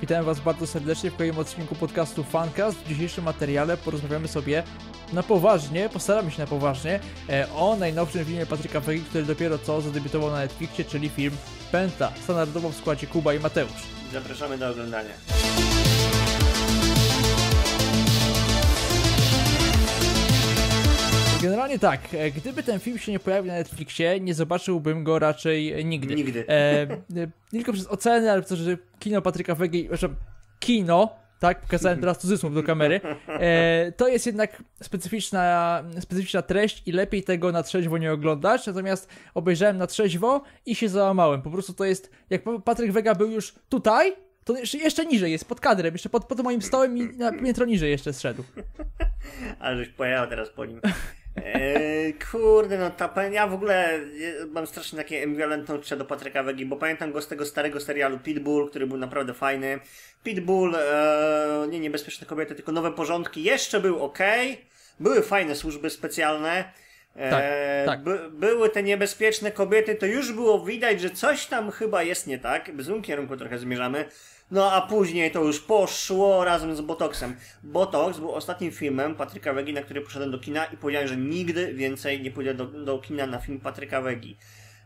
Witam Was bardzo serdecznie w kolejnym odcinku podcastu Funcast. W dzisiejszym materiale porozmawiamy sobie na poważnie, postaramy się na poważnie, e, o najnowszym filmie Patryka Wegi, który dopiero co zadebiutował na Netflixie, czyli film Penta, standardowo w składzie Kuba i Mateusz. Zapraszamy do oglądania. Generalnie tak, e, gdyby ten film się nie pojawił na Netflixie, nie zobaczyłbym go raczej nigdy. Nigdy. E, e, nie tylko przez oceny, ale przez to, że kino Patryka Wegi, przepraszam, kino, tak, pokazałem teraz cudzysłów do kamery, e, to jest jednak specyficzna, specyficzna treść i lepiej tego na trzeźwo nie oglądać, natomiast obejrzałem na trzeźwo i się załamałem. Po prostu to jest, jak Patryk Wega był już tutaj, to jeszcze, jeszcze niżej jest, pod kadrem, jeszcze pod, pod moim stołem i na piętro niżej jeszcze zszedł. Ale żeś pojechał teraz po nim. Eee, kurde, no ta, ja w ogóle mam strasznie takie ambiwalentne uczucia do Patryka Wegi, bo pamiętam go z tego starego serialu Pitbull, który był naprawdę fajny. Pitbull, e, nie niebezpieczne kobiety, tylko nowe porządki, jeszcze był ok. Były fajne służby specjalne. E, tak, tak. By, były te niebezpieczne kobiety, to już było widać, że coś tam chyba jest nie tak. W złym kierunku trochę zmierzamy. No a później to już poszło razem z Botoxem. Botox był ostatnim filmem Patryka Wegi, na który poszedłem do kina i powiedziałem, że nigdy więcej nie pójdę do, do kina na film Patryka Wegi.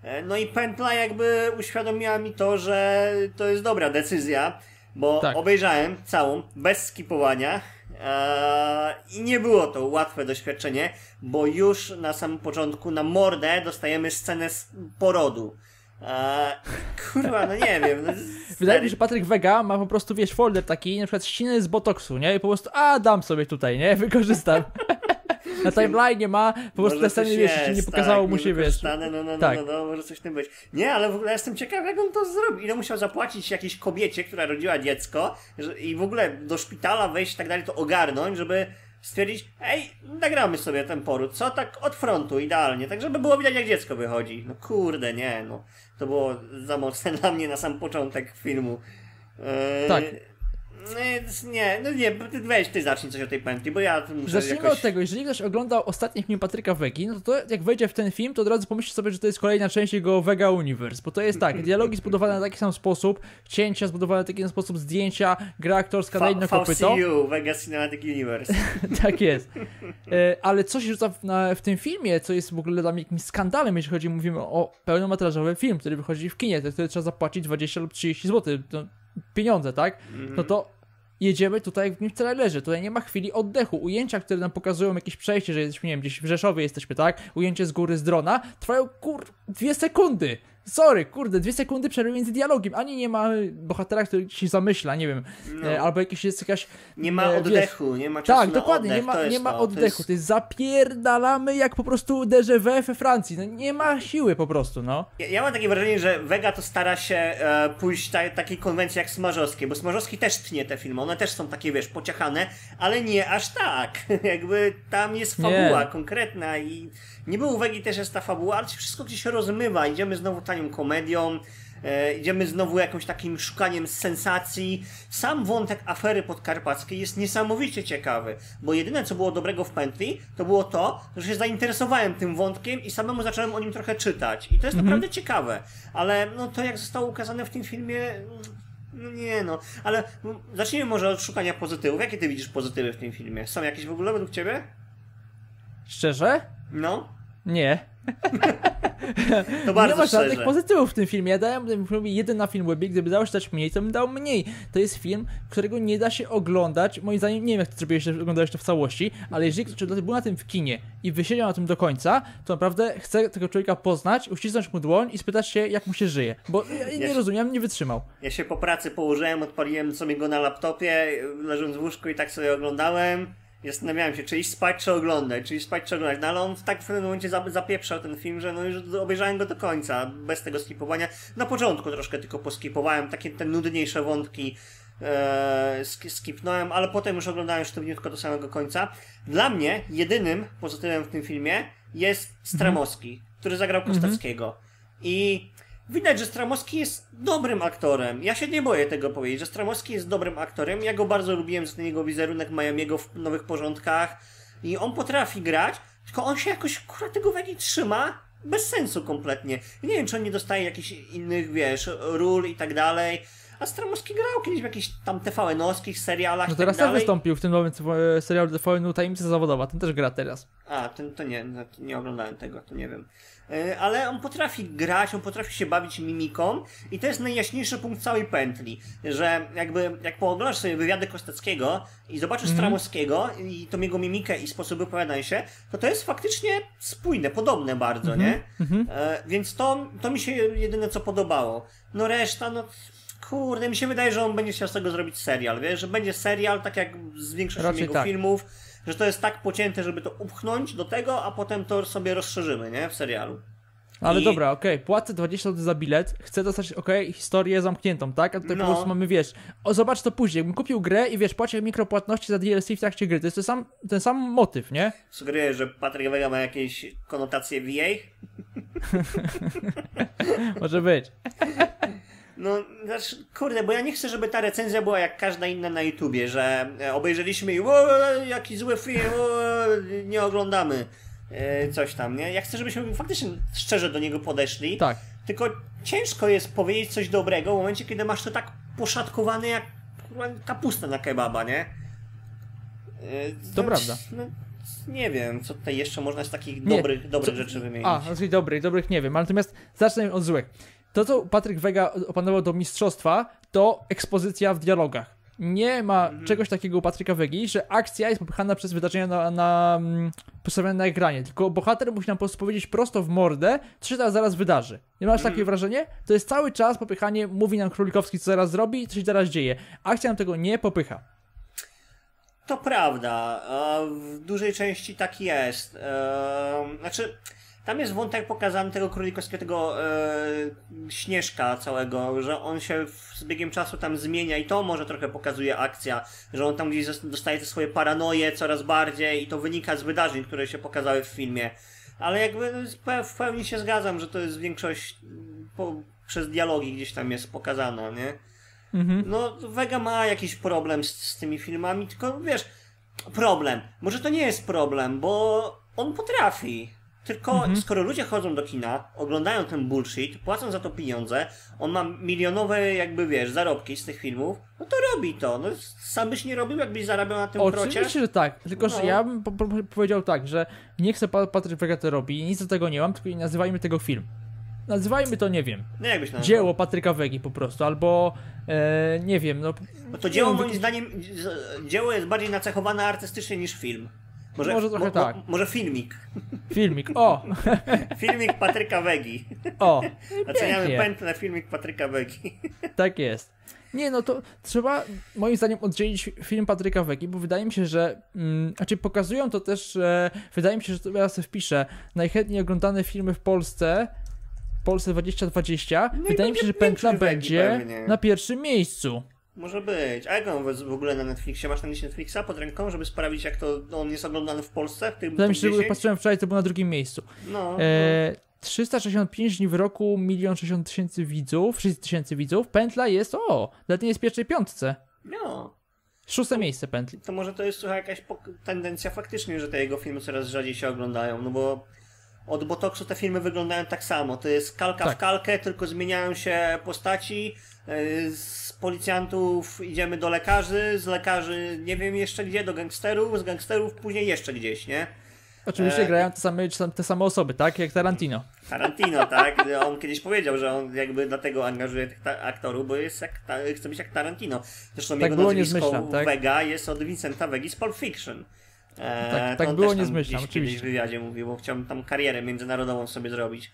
E, no i pętla jakby uświadomiła mi to, że to jest dobra decyzja, bo tak. obejrzałem całą, bez skipowania. Eee, I nie było to łatwe doświadczenie, bo już na samym początku na mordę dostajemy scenę z porodu. Kurwa, no nie wiem. No, Wydaje mi się, że Patryk Wega ma po prostu, wiesz, folder taki, na przykład ściny z botoksu, nie? I po prostu, a dam sobie tutaj, nie? Wykorzystam. Na timeline ma, po prostu te sceny, wiesz, jest, nie pokazało tak, mu się, wiesz. No, no, no, tak. no, no, może coś w tym być. Nie, ale w ogóle jestem ciekaw, jak on to zrobi. Ile musiał zapłacić jakiejś kobiecie, która rodziła dziecko i w ogóle do szpitala wejść i tak dalej, to ogarnąć, żeby stwierdzić, ej, nagramy sobie ten poród, co? Tak od frontu, idealnie, tak żeby było widać, jak dziecko wychodzi. No kurde, nie, no. To było za mocne dla mnie na sam początek filmu. Eee, tak. Nie, no nie, weź ty zacznij coś o tej pętli, bo ja muszę Zacznijmy jakoś... od tego, jeżeli ktoś oglądał ostatni film Patryka Wegi, no to jak wejdzie w ten film, to od razu pomyśli sobie, że to jest kolejna część jego Vega Universe, bo to jest tak, dialogi zbudowane na taki sam sposób, cięcia zbudowane w taki sam sposób, zdjęcia, gra aktorska na inne kopyto. VCU, Vega Cinematic Universe. tak jest. E, ale co się rzuca w, na, w tym filmie, co jest w ogóle dla mnie jakimś skandalem, jeśli chodzi, mówimy o pełnometrażowy film, który wychodzi w kinie, to wtedy trzeba zapłacić 20 lub 30 zł. To pieniądze, tak? No to jedziemy tutaj w trailerze, tutaj nie ma chwili oddechu. Ujęcia, które nam pokazują jakieś przejście, że jesteśmy, nie wiem, gdzieś w Rzeszowie jesteśmy, tak? Ujęcie z góry z drona, trwają kur... dwie sekundy. Sorry, kurde, dwie sekundy przerwy między dialogiem. Ani nie ma bohatera, który się zamyśla, nie wiem. No. E, albo jakiś jest jakaś. Nie ma e, oddechu, wiesz, nie ma czasu. Tak, dokładnie, oddech, nie ma, nie ma to, oddechu. To jest... to jest zapierdalamy jak po prostu déjà we Francji. No, nie ma siły po prostu, no. Ja, ja mam takie wrażenie, że Vega to stara się e, pójść ta, takiej konwencji jak Smarzowskie, bo Smarzowski też tnie te filmy. One też są takie, wiesz, pociachane, ale nie aż tak. Jakby tam jest fabuła nie. konkretna i nie było uwagi też jest ta fabuła, ale wszystko gdzieś się rozmywa. Idziemy znowu tanią komedią, e, idziemy znowu jakimś takim szukaniem sensacji. Sam wątek afery podkarpackiej jest niesamowicie ciekawy, bo jedyne co było dobrego w pętli, to było to, że się zainteresowałem tym wątkiem i samemu zacząłem o nim trochę czytać. I to jest mhm. naprawdę ciekawe. Ale no to jak zostało ukazane w tym filmie, no nie no, ale zacznijmy może od szukania pozytywów. Jakie ty widzisz pozytywy w tym filmie? Są jakieś w ogóle według ciebie? Szczerze? No. Nie. To bardzo nie ma żadnych szczerze. pozytywów w tym filmie. Ja dałem temu filmowi jeden na film Webie, gdyby dało się dać mniej, to bym dał mniej. To jest film, którego nie da się oglądać. Moim zdaniem, nie wiem jak to zrobiłeś, oglądałeś to w całości, ale jeżeli ktoś był na tym w kinie i wysiedział na tym do końca, to naprawdę chcę tego człowieka poznać, uścisnąć mu dłoń i spytać się, jak mu się żyje. Bo ja, ja nie się, rozumiem, nie wytrzymał. Ja się po pracy położyłem, odpaliłem sobie go na laptopie, leżąc w łóżku i tak sobie oglądałem. Zastanawiałem się, czy iść spać, czy oglądać, czy iść spać, czy oglądać. No ale on tak w pewnym momencie zapieprzał ten film, że no już obejrzałem go do końca, bez tego skipowania. Na początku troszkę tylko poskipowałem, takie te nudniejsze wątki e, skipnąłem, ale potem już oglądałem sztywniutko do samego końca. Dla mnie jedynym pozytywem w tym filmie jest Stramowski, mhm. który zagrał Kostackiego. Mhm. I Widać, że Stramowski jest dobrym aktorem. Ja się nie boję tego powiedzieć, że Stramowski jest dobrym aktorem. Ja go bardzo lubiłem za ten jego wizerunek Miamiego w Nowych Porządkach. I on potrafi grać, tylko on się jakoś kurwa tego wagi trzyma bez sensu kompletnie. Nie wiem, czy on nie dostaje jakichś innych, wiesz, ról i tak dalej, A Stramowski grał kiedyś w jakichś tam TVN-owskich serialach No i teraz tak wystąpił w tym nowym e, serialu TVN Tajemnica Zawodowa, ten też gra teraz. A, to, to nie, no, nie oglądałem tego, to nie wiem. E, Ale on potrafi grać, on potrafi się bawić mimiką i to jest najjaśniejszy punkt całej pętli, że jakby jak pooglądasz sobie wywiady Kosteckiego i zobaczysz Stramowskiego i tą jego mimikę i sposób wypowiadania się, to to jest faktycznie spójne, podobne bardzo, nie? E, Więc to, to mi się jedyne co podobało. No reszta, no kurde, mi się wydaje, że on będzie chciał z tego zrobić serial, wiesz, że będzie serial, tak jak z większością Raczej jego tak. filmów, że to jest tak pocięte, żeby to upchnąć do tego, a potem to sobie rozszerzymy, nie? W serialu. Ale I- dobra, okej, płacę 20 zł za bilet, chcę dostać, okej, historię zamkniętą, tak? A tutaj No. po prostu mamy, wiesz, o, zobacz to później, jakbym kupił grę i wiesz, płacił mikropłatności za DLC w trakcie gry, to jest ten sam, ten sam motyw, nie? Sugeruję, że Patryk Wega ma jakieś konotacje VA. Może być. No, znaczy, kurde, bo ja nie chcę, żeby ta recenzja była jak każda inna na YouTubie, że e, obejrzeliśmy i o, jaki zły film, o, nie oglądamy. E, Coś tam, nie? Ja chcę, żebyśmy faktycznie szczerze do niego podeszli. Tak. Tylko ciężko jest powiedzieć coś dobrego w momencie, kiedy masz to tak poszatkowane jak kapusta na kebaba, nie? E, To no, prawda. No, nie wiem, co tutaj jeszcze można z takich Nie, dobrych, dobrych co- rzeczy wymienić. A, znaczy dobrych, dobrych nie wiem, ale natomiast zacznę od złych. To, co Patryk Wega opanował do mistrzostwa, to ekspozycja w dialogach. Nie ma Mhm. czegoś takiego u Patryka Wegi, że akcja jest popychana przez wydarzenia na, na mm, postawione na ekranie, tylko bohater musi nam po prostu powiedzieć prosto w mordę, co się teraz zaraz wydarzy. Nie masz Mhm. takie wrażenie? To jest cały czas popychanie, mówi nam Królikowski, co zaraz zrobi, co się teraz dzieje. Akcja nam tego nie popycha. To prawda, a w dużej części tak jest. Ehm, znaczy, tam jest wątek pokazany tego królikowskiego, tego e, śnieżka całego, że on się w- z biegiem czasu tam zmienia i to może trochę pokazuje akcja, że on tam gdzieś dostaje te swoje paranoje coraz bardziej i to wynika z wydarzeń, które się pokazały w filmie. Ale jakby no, w pełni się zgadzam, że to jest większość mm, po, przez dialogi gdzieś tam jest pokazana, nie? Mhm. No, Vega ma jakiś problem z, z tymi filmami, tylko wiesz, problem. Może to nie jest problem, bo on potrafi. Tylko Mhm. skoro ludzie chodzą do kina, oglądają ten bullshit, płacą za to pieniądze, on ma milionowe, jakby wiesz, zarobki z tych filmów, no to robi to. No, sam byś nie robił, jakbyś zarabiał na tym Oczywiście, krocie. że tak. Tylko, że No. ja bym po, po, powiedział tak, że nie chcę pa- Patryk Wega to robi, nic do tego nie mam, tylko nie nazywajmy tego film. Nazywajmy to, nie wiem, No jakbyś nazwał? dzieło Patryka Wegi po prostu, albo e, nie wiem, no... No to dzieło moim zdaniem, dzieło jest bardziej nacechowane artystycznie niż film. Może, Może trochę tak. może filmik. Filmik, o, Filmik Patryka Wegi. o, Oceniamy pętlę filmik Patryka Wegi. tak jest. Nie, no to trzeba moim zdaniem oddzielić film Patryka Wegi, bo wydaje mi się, że, mm, znaczy pokazują to też, że wydaje mi się, że to ja sobie wpiszę, najchętniej oglądane filmy w Polsce, w Polsce 2020, No wydaje mi się, że Pętla będzie pewnie. na pierwszym miejscu. Może być. A jak on w ogóle na Netflixie? Masz tam gdzieś Netflixa pod ręką, żeby sprawdzić, jak to on jest oglądany w Polsce? W tym Wydaje mi się, że 10? patrzyłem wczoraj, to był na drugim miejscu. No, E, 365 dni w roku, 1 60 tysięcy widzów, 6 tysięcy widzów. Pętla jest, o, nawet nie jest w pierwszej piątce. no. Szóste miejsce pętli. To może to jest słuchaj, jakaś tendencja faktycznie, że te jego filmy coraz rzadziej się oglądają, no bo od Botoxu te filmy wyglądają tak samo. To jest kalka Tak. w kalkę, tylko zmieniają się postaci. Policjantów idziemy do lekarzy, z lekarzy nie wiem jeszcze gdzie, do gangsterów, z gangsterów później jeszcze gdzieś, nie? Oczywiście E, grają te same, te same osoby, tak? Jak Tarantino. Tarantino, tak? On kiedyś powiedział, że on jakby dlatego angażuje tych aktorów, bo jest jak ta- chce być jak Tarantino. Zresztą Tak jego nazwisko zmyślam, tak? Vega jest od Vincenta Vegi z Pulp Fiction. E, Tak- tak było, nie zmyślam, gdzieś kiedyś oczywiście. w wywiadzie mówił, bo chciałbym tam karierę międzynarodową sobie zrobić.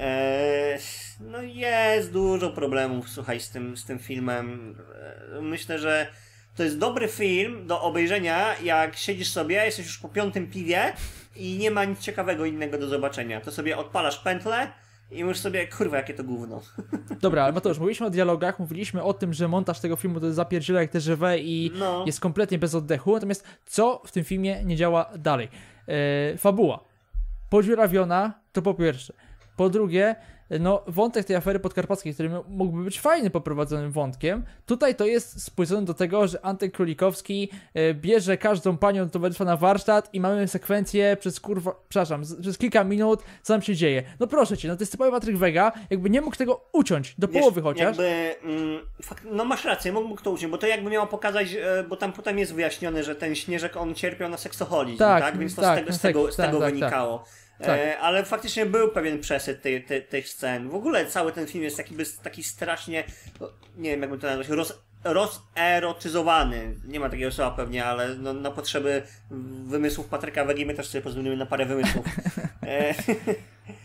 E, no jest dużo problemów, słuchaj, z tym, z tym filmem. E, myślę, że to jest dobry film do obejrzenia, jak siedzisz sobie, jesteś już po piątym piwie i nie ma nic ciekawego innego do zobaczenia. To sobie odpalasz pętlę i mówisz sobie, kurwa, jakie to gówno. Dobra, ale Mateusz, mówiliśmy o dialogach, mówiliśmy o tym, że montaż tego filmu to jest zapierdziela jak TGV i No. jest kompletnie bez oddechu. Natomiast co w tym filmie nie działa dalej? E, fabuła. Podziurawiona, to po pierwsze. Po drugie, no, wątek tej afery podkarpackiej, który mógłby być fajny poprowadzonym wątkiem, tutaj to jest spłycone do tego, że Antek Królikowski e, bierze każdą panią do towarzystwa na warsztat i mamy sekwencję przez kurwa, przepraszam, przez kilka minut, co tam się dzieje. No proszę cię, no to jest typowy Patryk Wega, jakby nie mógł tego uciąć, do Wiesz, połowy chociaż. Jakby, mm, fak- no masz rację, mógłby to uciąć, bo to jakby miało pokazać, e, bo tam potem jest wyjaśnione, że ten Śnieżek, on cierpiał na seksoholizm, tak? Tak, Więc to tak, z tego, z tego, z tak, tego tak, tak. wynikało. Tak. E, ale faktycznie był pewien przesyt tej, tej, tych scen. W ogóle cały ten film jest taki, taki strasznie, no, nie wiem jakby to nazwać, roz, rozerotyzowany. Nie ma takiego słowa pewnie, ale no, na potrzeby wymysłów Patryka Wegi my też sobie pozwolimy na parę wymysłów. E,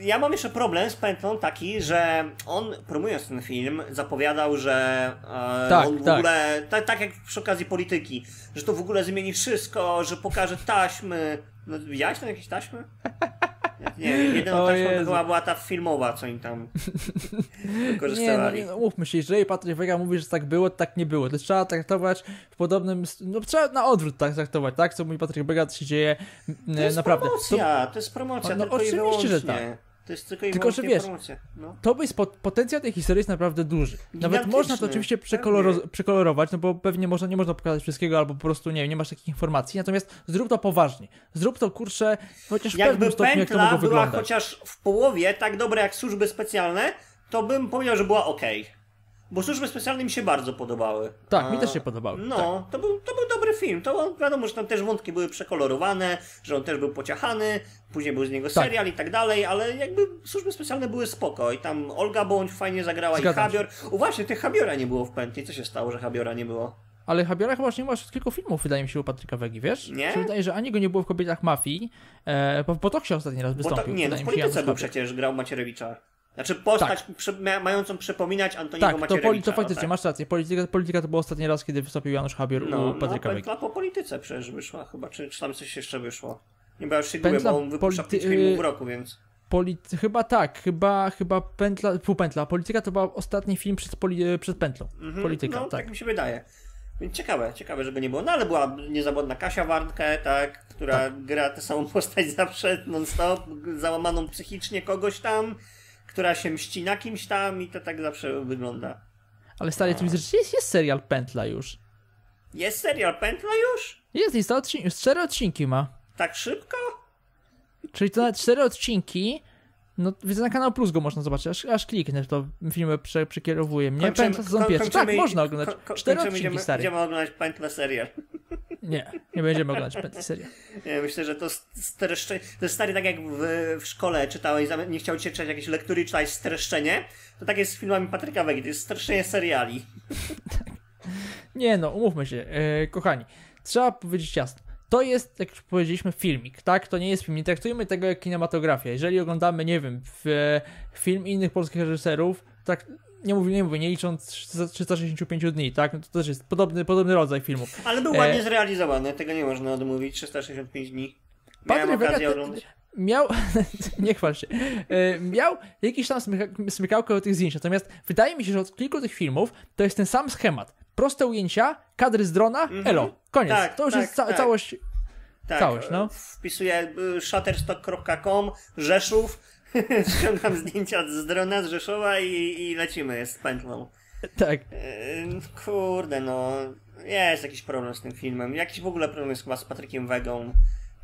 Ja mam jeszcze problem z Pętlą taki, że on promując ten film zapowiadał, że e, Tak, on w tak. ogóle, tak, tak jak przy okazji polityki, że to w ogóle zmieni wszystko, że pokaże taśmy. No, widziałeś tam jakieś taśmy? Nie, to Jezu. chyba była ta filmowa, co im tam Nie, no, wykorzystywali. nie, no mówmy się, jeżeli Patryk Wega mówi, że tak było, to tak nie było. To trzeba traktować w podobnym, no trzeba na odwrót tak traktować, tak? Co mówi Patryk Wega, to się dzieje to jest naprawdę. To, promocja, to, jest promocja, No, i oczywiście, że wyłącznie. To jest tylko Tylko, że wiesz. No. to jest pot, potencjał tej historii jest naprawdę duży. Nawet można to oczywiście przekoloro, przekolorować, no bo pewnie można, nie można pokazać wszystkiego, albo po prostu nie wiem, nie masz takich informacji. Natomiast zrób to poważnie. Zrób to kurczę, chociaż w Jakby pewnym stopniu, jak to mogło była wyglądać. chociaż w połowie tak dobra jak służby specjalne, to bym powiedział, że była ok. Bo służby specjalne mi się bardzo podobały. Tak, mi A, też się podobały. No, to, był, to był dobry film. To wiadomo, że tam też wątki były przekolorowane, że on też był pociachany, później był z niego Tak. serial i tak dalej, ale jakby służby specjalne były spoko. I tam Olga Bądź fajnie zagrała Zgadzam i Habior. O właśnie, tych Habiora nie było w pętli. Co się stało, że Habiora nie było? Ale Habiora chyba już nie ma już kilku filmów, wydaje mi się, u Patryka Wegi, wiesz? Nie? Mi się wydaje, że ani go nie było w Kobietach Mafii, e, bo w Potoksie ostatni raz Bo wystąpił. to, nie, no w mi się, polityce był przecież grał Macierewicza. Znaczy postać przy, mia, mającą przypominać Antoniego Tak, to, Macierewicza. poli, to no faktycznie, tak. masz rację. Polityka, polityka to był ostatni raz, kiedy wystąpił Janusz Habior No, u Patryka no pętla po polityce przecież wyszła chyba, czy, czy tam coś jeszcze wyszło. Nie, bo ja już się Pętla gubię, bo on wypuszcza polity- w roku, więc... Polity, chyba tak, chyba, chyba pętla, półpętla. Polityka to był ostatni film przed, poli, przed pętlą. Mhm, Polityka, no, tak. mi się wydaje. Więc ciekawe, ciekawe, żeby nie było. No ale była niezawodna Kasia Warnke, tak, która gra tę samą postać zawsze non-stop, załamaną psychicznie kogoś tam, która się mści na kimś tam i to tak zawsze wygląda. Ale stary, tu widzę, że jest, jest serial Pętla już. Jest serial Pętla już? Jest lista odcinków, cztery odcinki ma. Tak szybko? Czyli to na cztery odcinki, no widzę na kanał Plus go można zobaczyć, aż, aż kliknę, to filmy prze, przekierowuje mnie. Pętla sezon ko- pierwszy, tak, kończymy- można oglądać. ko- ko- Cztery kończymy, odcinki, idziemy, stary. Idziemy oglądać Pętlę serial. Nie, nie będziemy oglądać Pętli serial. Nie, myślę, że to streszczenie. To jest stary, tak jak w, w szkole czytałeś, nie chciał cię czytać jakieś lektury, czytałeś streszczenie. To tak jest z filmami Patryka Wegi, to jest streszczenie seriali. Nie no, umówmy się, e, kochani, trzeba powiedzieć jasno. To jest, jak już powiedzieliśmy, filmik, tak? To nie jest film. Nie traktujmy tego jak kinematografia. Jeżeli oglądamy, nie wiem, w, film innych polskich reżyserów, tak, nie mówię, nie mówię, nie licząc 300 365 dni, tak? No to też jest podobny, podobny rodzaj filmów. Ale był E, ładnie zrealizowany, tego nie można odmówić. 365 dni. Miałem Patryk Wega okazję oglądać. miał, nie chwal się, e, miał jakiś tam smyka, smykałkę o tych zdjęć, natomiast wydaje mi się, że od kilku tych filmów to jest ten sam schemat. Proste ujęcia, kadry z drona, Mhm. elo, koniec. Tak, to już tak, jest ca- tak. całość. Tak, całość, no. Wpisuję y, shutterstock.com, Rzeszów, ściągam zdjęcia z drona z Rzeszowa i, i lecimy z pętlą. Tak. Yy, Kurde, no. Jest jakiś problem z tym filmem. Jakiś w ogóle problem jest chyba z Patrykiem Wegą.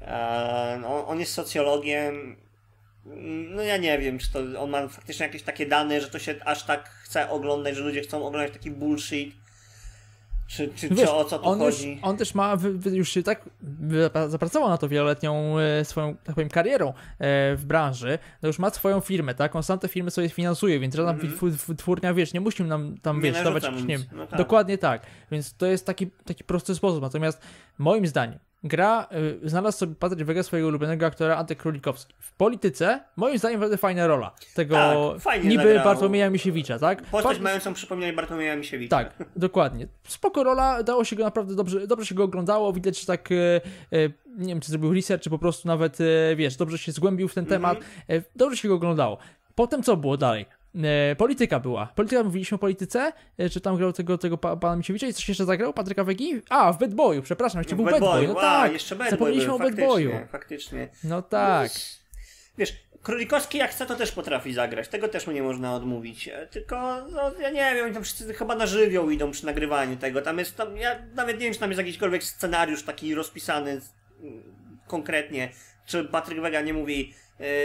Eee, on, on jest socjologiem. Mm, No ja nie wiem, czy to on ma faktycznie jakieś takie dane, że to się aż tak chce oglądać, że ludzie chcą oglądać taki bullshit. Czy, czy, No Wiesz, czy o co tu on, już, chodzi? on też ma, już się tak zapracował na to wieloletnią e, swoją, tak powiem, karierą e, w branży, to już ma swoją firmę, tak? On sam te firmy sobie finansuje, więc żadna mm twórnia, wiesz, nie musi nam tam, Nie wiesz, dawać nic. nie wiem, No tak. dokładnie tak. Więc to jest taki, taki prosty sposób. Natomiast moim zdaniem gra, y, znalazł sobie Patryk Wega swojego ulubionego aktora Antek Królikowski. W polityce, moim zdaniem, naprawdę fajna rola. Tego Tak, fajnie niby zagrał. Bartłomieja Misiewicza, tak? Postać Fa- mającą przypomnienie Bartłomieja Misiewicza. tak, dokładnie. Spoko rola, dało się go naprawdę dobrze, dobrze się go oglądało, widać, że tak, e, e, nie wiem, czy zrobił research, czy po prostu nawet, e, wiesz, dobrze się zgłębił w ten temat, e, dobrze się go oglądało. Potem co było dalej? E, polityka była. Polityka, mówiliśmy o polityce, e, czy tam grał tego, tego pa, pana Misiewicza i coś jeszcze zagrał? Patryka Wegi? A, w Bad Boyu, przepraszam, jeszcze był Bad Bad Boy, Boy, no wow, tak, jeszcze Bad Boy zapomnieliśmy był, o Bad Boyu. Faktycznie. No tak. Wiesz, Królikowski jak chce to też potrafi zagrać, tego też mu nie można odmówić. E, Tylko, no ja nie wiem, oni tam wszyscy chyba na żywioł idą przy nagrywaniu tego. Tam jest, tam, ja nawet nie wiem, czy tam jest jakikolwiek scenariusz taki rozpisany mm, konkretnie, czy Patryk Wega nie mówi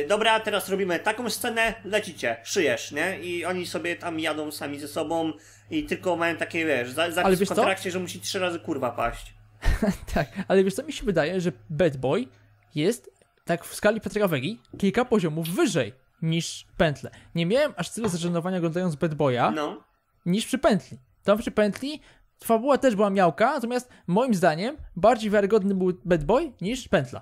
dobra, teraz robimy taką scenę, lecicie, szyjesz, nie? I oni sobie tam jadą sami ze sobą i tylko mają takie, wiesz, zapis wiesz w co? kontrakcie, że musi trzy razy kurwa paść. tak, ale wiesz co, mi się wydaje, że Bad Boy jest, tak w skali Patryka Wegi, kilka poziomów wyżej niż Pętle. Nie miałem aż tyle zażenowania oglądając Bad Boya, No. niż przy Pętli. Tam przy Pętli fabuła też była miałka, natomiast moim zdaniem bardziej wiarygodny był Bad Boy niż Pętla.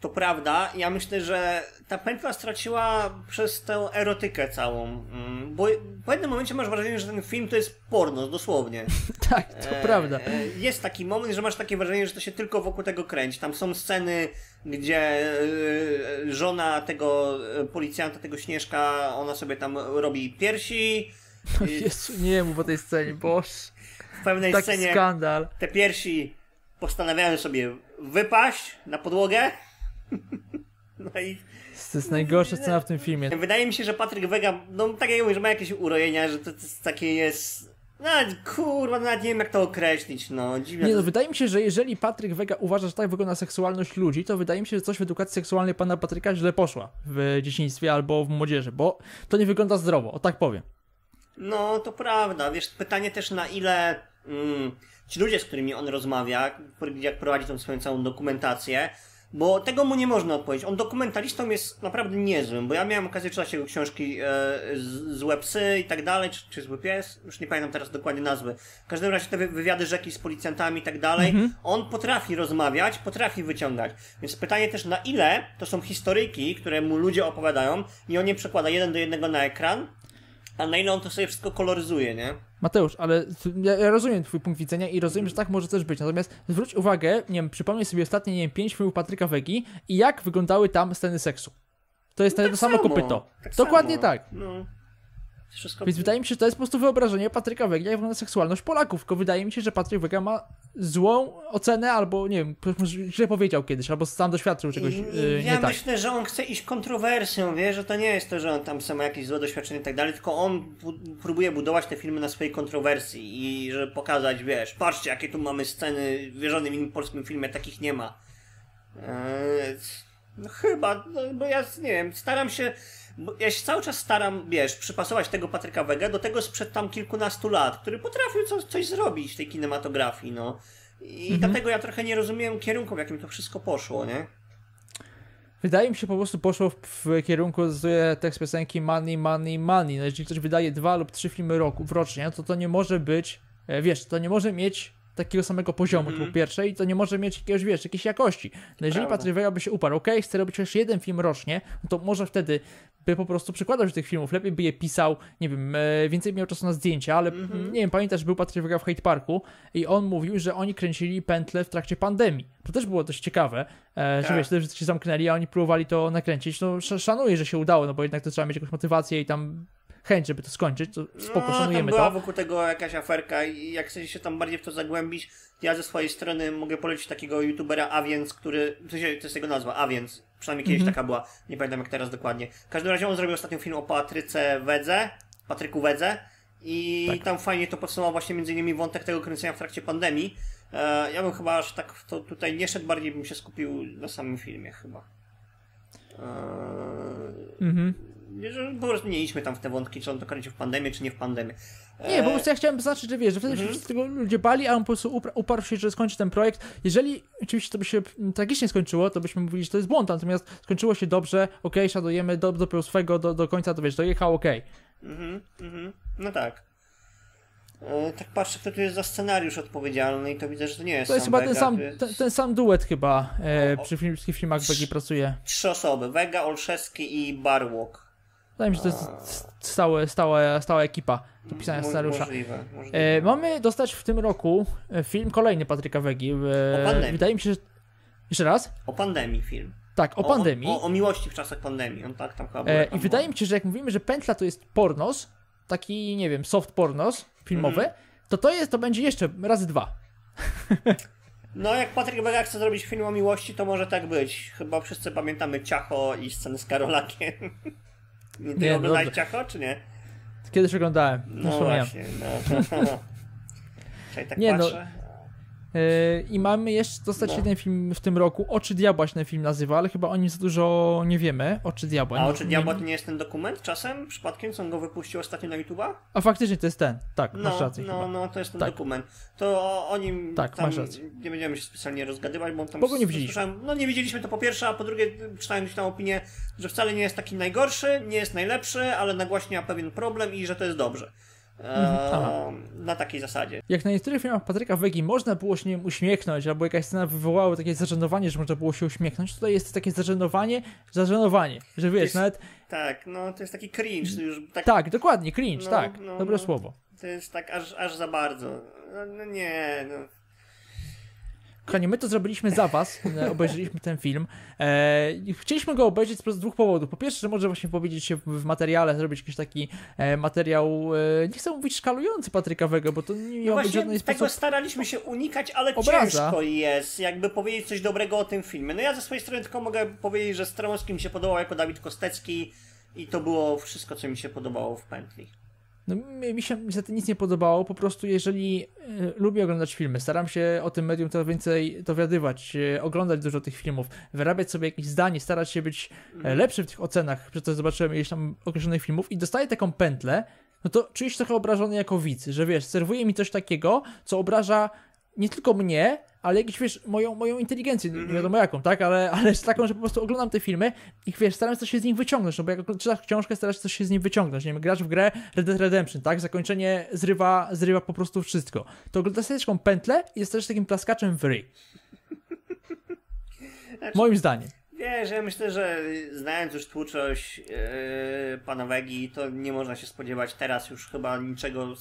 To prawda, ja myślę, że ta pętla straciła przez tę erotykę całą. Mm, Bo w pewnym momencie masz wrażenie, że ten film to jest porno, dosłownie. tak, to E, prawda. Jest taki moment, że masz takie wrażenie, że to się tylko wokół tego kręci. Tam są sceny, gdzie e, żona tego e, policjanta, tego Śnieżka, ona sobie tam robi piersi. I Jezu, nie mów o tej scenie, boż. W pewnej scenie skandal. te piersi postanawiają sobie wypaść na podłogę. No i To jest najgorsza scena w tym filmie. Wydaje mi się, że Patryk Wega, no tak jak mówię, że ma jakieś urojenia, że to, to jest takie jest... No kurwa, nawet nie wiem jak to określić, no dziwne. Nie no, wydaje mi się, że jeżeli Patryk Wega uważa, że tak wygląda seksualność ludzi, to wydaje mi się, że coś w edukacji seksualnej pana Patryka źle poszła w dzieciństwie albo w młodzieży, bo to nie wygląda zdrowo, o tak powiem. No, to prawda. Wiesz, pytanie też na ile mm, ci ludzie, z którymi on rozmawia, jak prowadzi tą swoją całą dokumentację, bo tego mu nie można odpowiedzieć. On dokumentalistą jest naprawdę niezłym, bo ja miałem okazję czytać jego książki e, z, Złe psy i tak dalej, czy, czy Zły pies, już nie pamiętam teraz dokładnie nazwy. W każdym razie te wy- wywiady rzeki z policjantami i tak dalej, on potrafi rozmawiać, potrafi wyciągać. Więc pytanie też na ile to są historyjki, które mu ludzie opowiadają i on je przekłada jeden do jednego na ekran, a na ile on to sobie wszystko koloryzuje, nie? Mateusz, ale ja, rozumiem twój punkt widzenia i rozumiem, że tak może też być, natomiast zwróć uwagę, nie wiem, przypomnij sobie ostatnie, nie wiem, pięć filmów Patryka Wegi i jak wyglądały tam sceny seksu. To jest to samo kopyto. Dokładnie samo. tak. No. Wszystko... Więc wydaje mi się, że to jest po prostu wyobrażenie Patryka Wegi, jak wygląda seksualność Polaków. Tylko wydaje mi się, że Patryk Wega ma złą ocenę, albo nie wiem, źle powiedział kiedyś, albo sam doświadczył czegoś yy, i nie ja tak. myślę, że on chce iść kontrowersją, wie, że to nie jest to, że on tam sam ma jakieś złe doświadczenie i tak dalej, tylko on bu- próbuje budować te filmy na swojej kontrowersji i żeby pokazać, wiesz, patrzcie jakie tu mamy sceny, w żadnym innym polskim filmie takich nie ma. Eee, no chyba, no, bo ja nie wiem, staram się, ja się cały czas staram, wiesz, przypasować tego Patryka Wege do tego sprzed tam kilkunastu lat, który potrafił coś, coś zrobić w tej kinematografii, no. I dlatego ja trochę nie rozumiem kierunku, w jakim to wszystko poszło, nie? Wydaje mi się po prostu poszło w, kierunku z tekst piosenki money, money, money. No jeżeli ktoś wydaje dwa lub trzy filmy roku, w rocznie, to to nie może być, e, wiesz, to nie może mieć takiego samego poziomu, to po pierwsze, i to nie może mieć jakiegoś, wiesz, jakiejś jakości. No jeżeli Wega by się uparł, okej, chcę robić chociaż jeden film rocznie, no to może wtedy by po prostu przykładał się tych filmów, lepiej by je pisał, nie wiem, e, więcej miał czasu na zdjęcia, ale nie wiem, pamiętasz, był Patryk Wega w Hate Parku i on mówił, że oni kręcili pętle w trakcie pandemii. To też było dość ciekawe, e, że Tak. wiesz, że się zamknęli, a oni próbowali to nakręcić. No sz- szanuję, że się udało, no bo jednak to trzeba mieć jakąś motywację i tam chęć, żeby to skończyć, to spoko, no, tam szanujemy była to. wokół tego jakaś aferka i jak chcecie się tam bardziej w to zagłębić, ja ze swojej strony mogę polecić takiego youtubera Aviens, który, w sensie, to jest jego nazwa, Aviens, przynajmniej kiedyś Mhm. taka była, nie pamiętam jak teraz dokładnie. W każdym razie on zrobił ostatnio film o Patryce Wedze, Patryku Wedze i Tak. tam fajnie to podsumował właśnie między innymi wątek tego kręcenia w trakcie pandemii. E, ja bym chyba aż tak w to tutaj nie szedł, bardziej bym się skupił na samym filmie chyba. E, Mhm. Po prostu nie idźmy tam w te wątki, czy on to kręcił w pandemię, czy nie w pandemię. Nie, po prostu ja chciałem zaznaczyć, że wiesz, że wtedy Mhm. się tego ludzie bali, a on po prostu uparł się, że skończy ten projekt. Jeżeli oczywiście to by się tragicznie skończyło, to byśmy mówili, że to jest błąd, natomiast skończyło się dobrze, okej, szanujemy, do, dopiął swego do, do końca, to wiesz, dojechał, okej. Mhm, mhm. No tak. E, tak patrzę, kto tu jest za scenariusz odpowiedzialny i to widzę, że to nie jest To jest sam chyba ten Vega, sam, to jest ten, ten sam duet chyba e, O, o. przy wszystkich filmach Begi pracuje. Trzy osoby, Vega, Olszewski i Barwok. Wydaje mi się, że to jest stałe, stałe, stała ekipa do pisania scenariusza. Możliwe, możliwe. E, mamy dostać w tym roku e, film kolejny Patryka Wegi. E, O pandemii. wydaje mi się, że... Jeszcze raz? O pandemii film. Tak, o pandemii. O, o, o miłości w czasach pandemii. On tak tam chyba był E, I wydaje mi się, że jak mówimy, że pętla to jest pornos, taki, nie wiem, soft pornos filmowy, Mhm. to to jest, to będzie jeszcze razy dwa. No, jak Patryk Wega chce zrobić film o miłości, to może tak być. Chyba wszyscy pamiętamy Ciacho i scenę z Karolakiem. Ty Nie, no oglądałeś dobrze. Ciacho, czy nie? Kiedyś oglądałem. No wspomniałem. właśnie, no. Tak Nie, no, patrzę. Yy, I mamy jeszcze dostać No. jeden film w tym roku. Oczy Diabła się ten film nazywa, ale chyba o nim za dużo nie wiemy. Oczy Diabła. A Oczy nie- Diabła to nie jest ten dokument czasem? Przypadkiem, co on go wypuścił ostatnio na YouTube'a? A faktycznie to jest ten. Tak, masz No, rację no, chyba. no, to jest ten Tak. dokument. To o, o nim Tak, masz rację. nie będziemy się specjalnie rozgadywać, bo tam Bo go nie widzieliśmy. No nie widzieliśmy to po pierwsze, a po drugie czytałem gdzieś tam opinię, że wcale nie jest taki najgorszy, nie jest najlepszy, ale nagłaśnia pewien problem i że to jest dobrze. Mhm, aha. Na takiej zasadzie. Jak na niektórych filmach Patryka Wegi można było się nie wiem, uśmiechnąć, albo jakaś scena wywołała takie zażenowanie, że można było się uśmiechnąć, tutaj jest takie zażenowanie, zażenowanie, że wiesz, jest- nawet... Tak, no to jest taki cringe, już tak, Tak, dokładnie, cringe, No, tak, no, dobre no. słowo. to jest tak aż, aż za bardzo. No, no nie, no. Kochani, my to zrobiliśmy za was, e, obejrzeliśmy ten film. E, chcieliśmy go obejrzeć z dwóch powodów. Po pierwsze, że może właśnie powiedzieć się w, materiale, zrobić jakiś taki e, materiał, e, nie chcę mówić szkalujący Patryka Wege, bo to nie No miał być właśnie żaden tego sposób... staraliśmy się unikać, ale Obraza. ciężko jest jakby powiedzieć coś dobrego o tym filmie. No ja ze swojej strony tylko mogę powiedzieć, że Stronski mi się podobał jako Dawid Kostecki i to było wszystko, co mi się podobało w pętli. No, mi, się niestety nic nie podobało, po prostu jeżeli e, lubię oglądać filmy, staram się o tym medium coraz więcej dowiadywać, e, oglądać dużo tych filmów, wyrabiać sobie jakieś zdanie, starać się być e, lepszy w tych ocenach, przez to zobaczyłem ileś tam określonych filmów i dostaję taką pętlę, no to czuję się trochę obrażony jako widz, że wiesz, serwuje mi coś takiego, co obraża nie tylko mnie, ale jakąś, wiesz, moją, moją inteligencję, nie wiadomo jaką, tak, ale, ale taką, że po prostu oglądam te filmy i wiesz, staram się coś się z nich wyciągnąć, no bo jak czytasz książkę, starasz się coś się z nich wyciągnąć, nie wiem, grasz w grę Red Dead Redemption, tak, zakończenie zrywa, zrywa po prostu wszystko. To oglądasz sobie taką pętlę i jesteś takim plaskaczem w ryj. Moim zdaniem. Wiesz, ja myślę, że znając już twórczość yy, pana Wegi, to nie można się spodziewać teraz już chyba niczego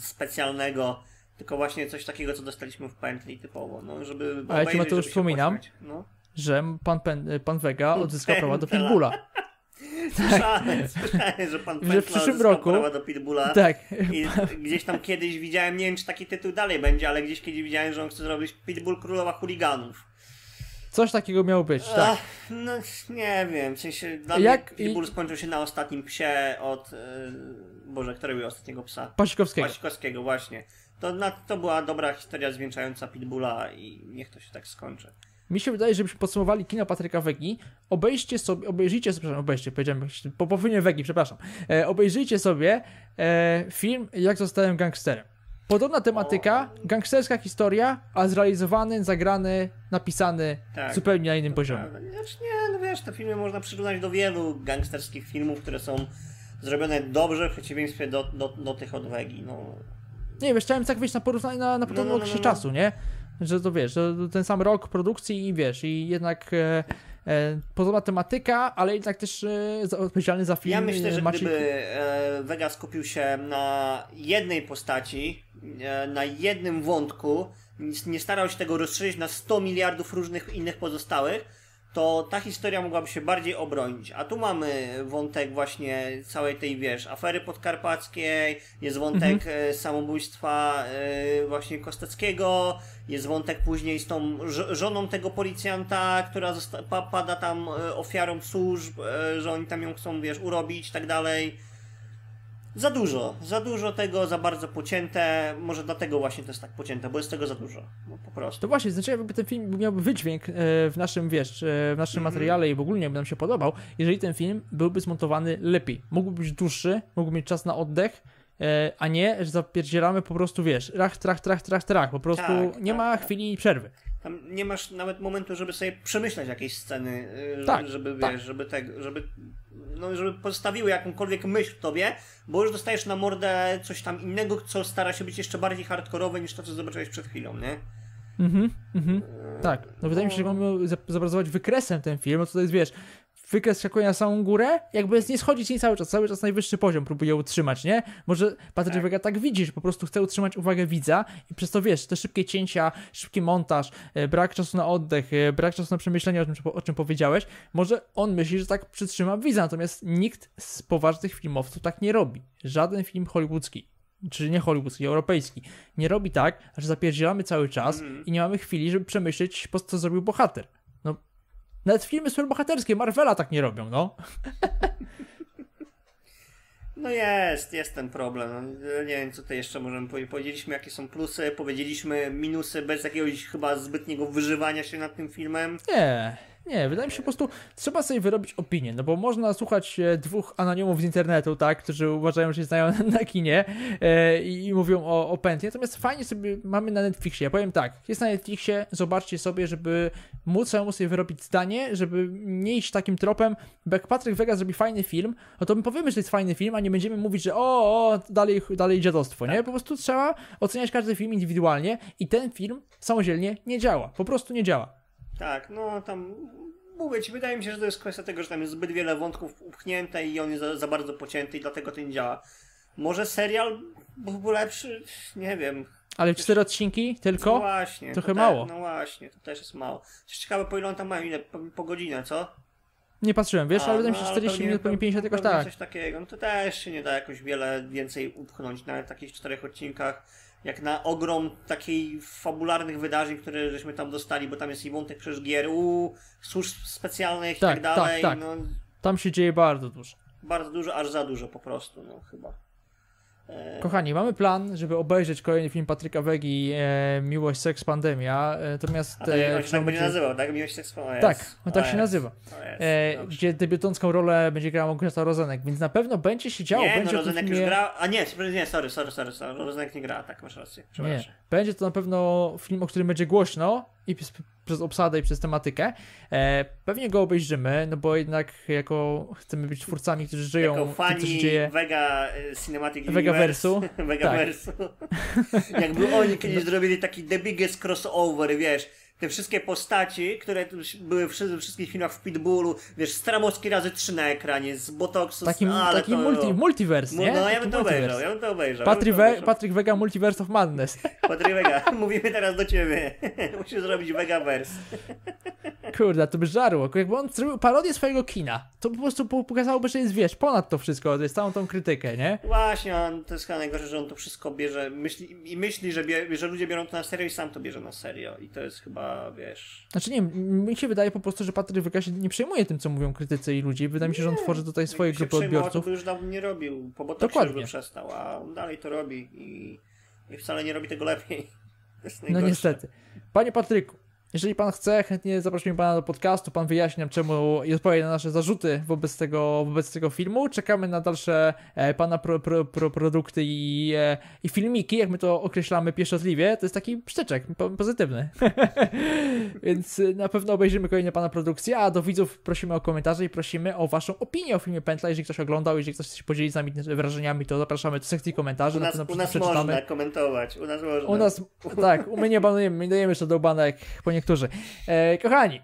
specjalnego, tylko właśnie coś takiego, co dostaliśmy w pętli typowo, no, żeby A ja ci, obejrzeć, Mateusz, pośmiać. No. Że pan, pen, pan Vega odzyskał prawa do Pętla. Pitbulla. Słyszałem, słyszałem, że pan Że w Pętla przyszłym odzyskał roku- prawa do Pitbulla. Tak. I gdzieś tam kiedyś widziałem, nie wiem czy taki tytuł dalej będzie, ale gdzieś kiedyś widziałem, że on chce zrobić Pitbull Królowa Chuliganów. Coś takiego miało być, tak. Ach, no nie wiem, w sensie dla Jak- mnie Pitbull skończył się na ostatnim psie od... Yy, Boże, którego był ostatniego psa? Pasikowskiego. Pasikowskiego, właśnie. To, na, to była dobra historia zwieńczająca Pitbulla i niech to się tak skończy. Mi się wydaje, żebyśmy podsumowali kino Patryka Wegi. Obejrzcie sobie, obejrzyjcie sobie, przepraszam, obejrzcie, powiedziałem po, po filmie Wegi, przepraszam. E, obejrzyjcie sobie e, film Jak zostałem gangsterem. Podobna tematyka, gangsterska historia, a zrealizowany, zagrany, napisany Tak. zupełnie na innym poziomie. Znaczy nie, no wiesz, te filmy można przyrównać do wielu gangsterskich filmów, które są zrobione dobrze w przeciwieństwie do, do, do tych od Wegi. No, Nie wiesz, chciałem tak wyjść na porównanie na, na no, no, okresie no. czasu, nie? Że to wiesz, że ten sam rok produkcji i wiesz, i jednak e, e, podobna tematyka, ale jednak też e, za, odpowiedzialny za film Ja myślę, e, że Maciek... gdyby e, Vega skupił się na jednej postaci, e, na jednym wątku, nie starał się tego rozszerzyć na 100 miliardów różnych innych pozostałych, to ta historia mogłaby się bardziej obronić. A tu mamy wątek właśnie całej tej, wiesz, afery podkarpackiej, jest wątek e, samobójstwa e, właśnie Kosteckiego, jest wątek później z tą żoną tego policjanta, która pada tam e, ofiarą służb, że oni tam ją chcą, wiesz, urobić i tak dalej. Za dużo, za dużo tego, za bardzo pocięte. Może dlatego właśnie to jest tak pocięte, bo jest tego za dużo. No po prostu. To właśnie, znaczy jakby ten film miałby wydźwięk e, w naszym, wiesz, e, w naszym Mhm. materiale i w ogóle by nam się podobał, jeżeli ten film byłby zmontowany lepiej. Mógłby być dłuższy, mógłby mieć czas na oddech, e, a nie, że zapierdzielamy po prostu, wiesz, rach, trach, trach, trach, trach, po prostu Tak, nie tak, ma tak. chwili przerwy. Tam nie masz nawet momentu, żeby sobie przemyśleć jakieś sceny, żeby, Tak, żeby tak. wiesz, żeby tego, żeby, no, żeby pozostawiły jakąkolwiek myśl w tobie, bo już dostajesz na mordę coś tam innego, co stara się być jeszcze bardziej hardkorowe niż to, co zobaczyłeś przed chwilą, nie? Mhm, mhm. Tak. No wydaje mi się, że mamy za- zobrazować wykresem ten film, no to jest, wiesz, wykres skakuje na samą górę, jakby nie schodzić nie cały czas, cały czas najwyższy poziom próbuje utrzymać, nie? Może Patryk Tak. Wega tak widzi, że po prostu chce utrzymać uwagę widza i przez to, wiesz, te szybkie cięcia, szybki montaż, e, brak czasu na oddech, e, brak czasu na przemyślenie o czym, o czym powiedziałeś, może on myśli, że tak przytrzyma widza, natomiast nikt z poważnych filmowców tak nie robi. Żaden film hollywoodzki. czy nie hollywoodzki, europejski, nie robi tak, że zapierdzielamy cały czas i nie mamy chwili, żeby przemyśleć, po co zrobił bohater. Nawet filmy superbohaterskie Marvela tak nie robią, no. No jest, jest ten problem. No, Nie wiem, co tutaj jeszcze możemy powiedzieć. Powiedzieliśmy, jakie są plusy, powiedzieliśmy minusy bez jakiegoś chyba zbytniego wyżywania się nad tym filmem. Nie, nie, wydaje mi się po prostu, trzeba sobie wyrobić opinię, no bo można słuchać e, dwóch anonimów z internetu, tak, którzy uważają, że się znają na kinie e, i, mówią o, o pętli, natomiast fajnie sobie mamy na Netflixie, ja powiem tak, jest na Netflixie, zobaczcie sobie, żeby móc samemu sobie wyrobić zdanie, żeby nie iść takim tropem, bo jak Patryk Wega zrobi fajny film, no to my powiemy, że to jest fajny film, a nie będziemy mówić, że o, o dalej, dalej dziadostwo, nie, po prostu trzeba oceniać każdy film indywidualnie i ten film samodzielnie nie działa, po prostu nie działa. Tak, no tam mówię ci, wydaje mi się, że to jest kwestia tego, że tam jest zbyt wiele wątków upchnięte i on jest za, za bardzo pocięty i dlatego to nie działa. Może serial byłby lepszy? Nie wiem. Ale cztery odcinki No tylko? właśnie. trochę to te- mało. No właśnie, to też jest mało. Ciekawe, po ile on tam mają? Ile? Po, po godzinę, co? Nie patrzyłem, wiesz, A, ale wydaje mi się no, 40 pewnie- minut, pewnie 50 jakoś tak. coś takiego. No to też się nie da jakoś wiele więcej upchnąć na takich czterech odcinkach. Jak na ogrom takiej fabularnych wydarzeń, które żeśmy tam dostali, bo tam jest i wątek przecież gier, u służb specjalnych i Tak, tak dalej. tak, tak. No, Tam się dzieje bardzo dużo. bardzo dużo, aż za dużo po prostu, no chyba. Kochani, mamy plan, żeby obejrzeć kolejny film Patryka Wegi, e, Miłość, Seks, Pandemia, e, natomiast... e, on się tak będzie nazywał, tak? Miłość. O, jest. Tak, on tak O, się jest. nazywa. E, gdzie debiutancką rolę będzie grała Małgorzata Rozenek, więc na pewno będzie się działo, Nie, no będzie o tym Rozenek już filmie... gra. A nie, nie, sorry, sorry, sorry, sorry. Rozenek nie gra, tak, masz rację. Nie, będzie to na pewno film, o którym będzie głośno i przez, przez obsadę i przez tematykę. E, pewnie go obejrzymy, no bo jednak jako chcemy być twórcami, którzy żyją Jako tym, co się dzieje. Vega y, Cinematic Vegaversu. Universe. Vegaversu. Jakby oni kiedyś zrobili taki The Biggest Crossover, wiesz, te wszystkie postaci, które były w wszy- wszystkich filmach w Pitbullu, wiesz, Stramowski razy trzy na ekranie, z Botoxu, Taki, ale taki to, multi, multiverse, Mu- nie? No ja bym obejrzał, ja bym to obejrzał. Patryk, ja bym to obejrzał. Patryk Vega Multiverse of Madness. Patryk Vega, mówimy teraz do ciebie. Musisz zrobić Vegaverse. Kurde, to by żarło. Jakby on zrobił parodię swojego kina, to po prostu po- pokazałoby, że jest, wiesz, ponad to wszystko, to jest całą tą krytykę, nie? Właśnie, on, to jest chyba najgorsze, że on to wszystko bierze myśli, i myśli, że, bie, że ludzie biorą to na serio i sam to bierze na serio. I to jest chyba, wiesz... Znaczy nie, m- mi się wydaje po prostu, że Patryk Vega się nie przejmuje tym, co mówią krytycy i ludzie. Wydaje mi się, że on tworzy tutaj swoje grupy przejmował, odbiorców. To by już dawno nie robił, po Botoxie już Dokładnie. by przestał, a on dalej to robi i, i wcale nie robi tego lepiej. No niestety. Panie Patryku, jeżeli pan chce, chętnie zaprosimy pana do podcastu, pan wyjaśni nam czemu i odpowie na nasze zarzuty wobec tego, wobec tego filmu. Czekamy na dalsze e, pana pro, pro, pro, produkty i, e, i filmiki, jak my to określamy pieszczotliwie. To jest taki psztyczek po, pozytywny. Więc e, na pewno obejrzymy kolejne pana produkcje, a do widzów prosimy o komentarze i prosimy o waszą opinię o filmie Pętla. Jeżeli ktoś oglądał, jeżeli ktoś chce się podzielić z nami wrażeniami, to zapraszamy do sekcji komentarzy. U na nas, pewno u nas można komentować, u nas można. U nas, tak, my nie banujemy, my dajemy jeszcze do banek po niektórzy. E, kochani,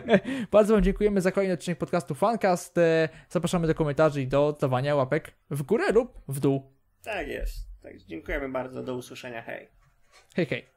bardzo Wam dziękujemy za kolejny odcinek podcastu Fancast. E, zapraszamy do komentarzy i do dawania łapek w górę lub w dół. Tak jest. Tak, dziękujemy bardzo, do usłyszenia, hej. Hej, hej.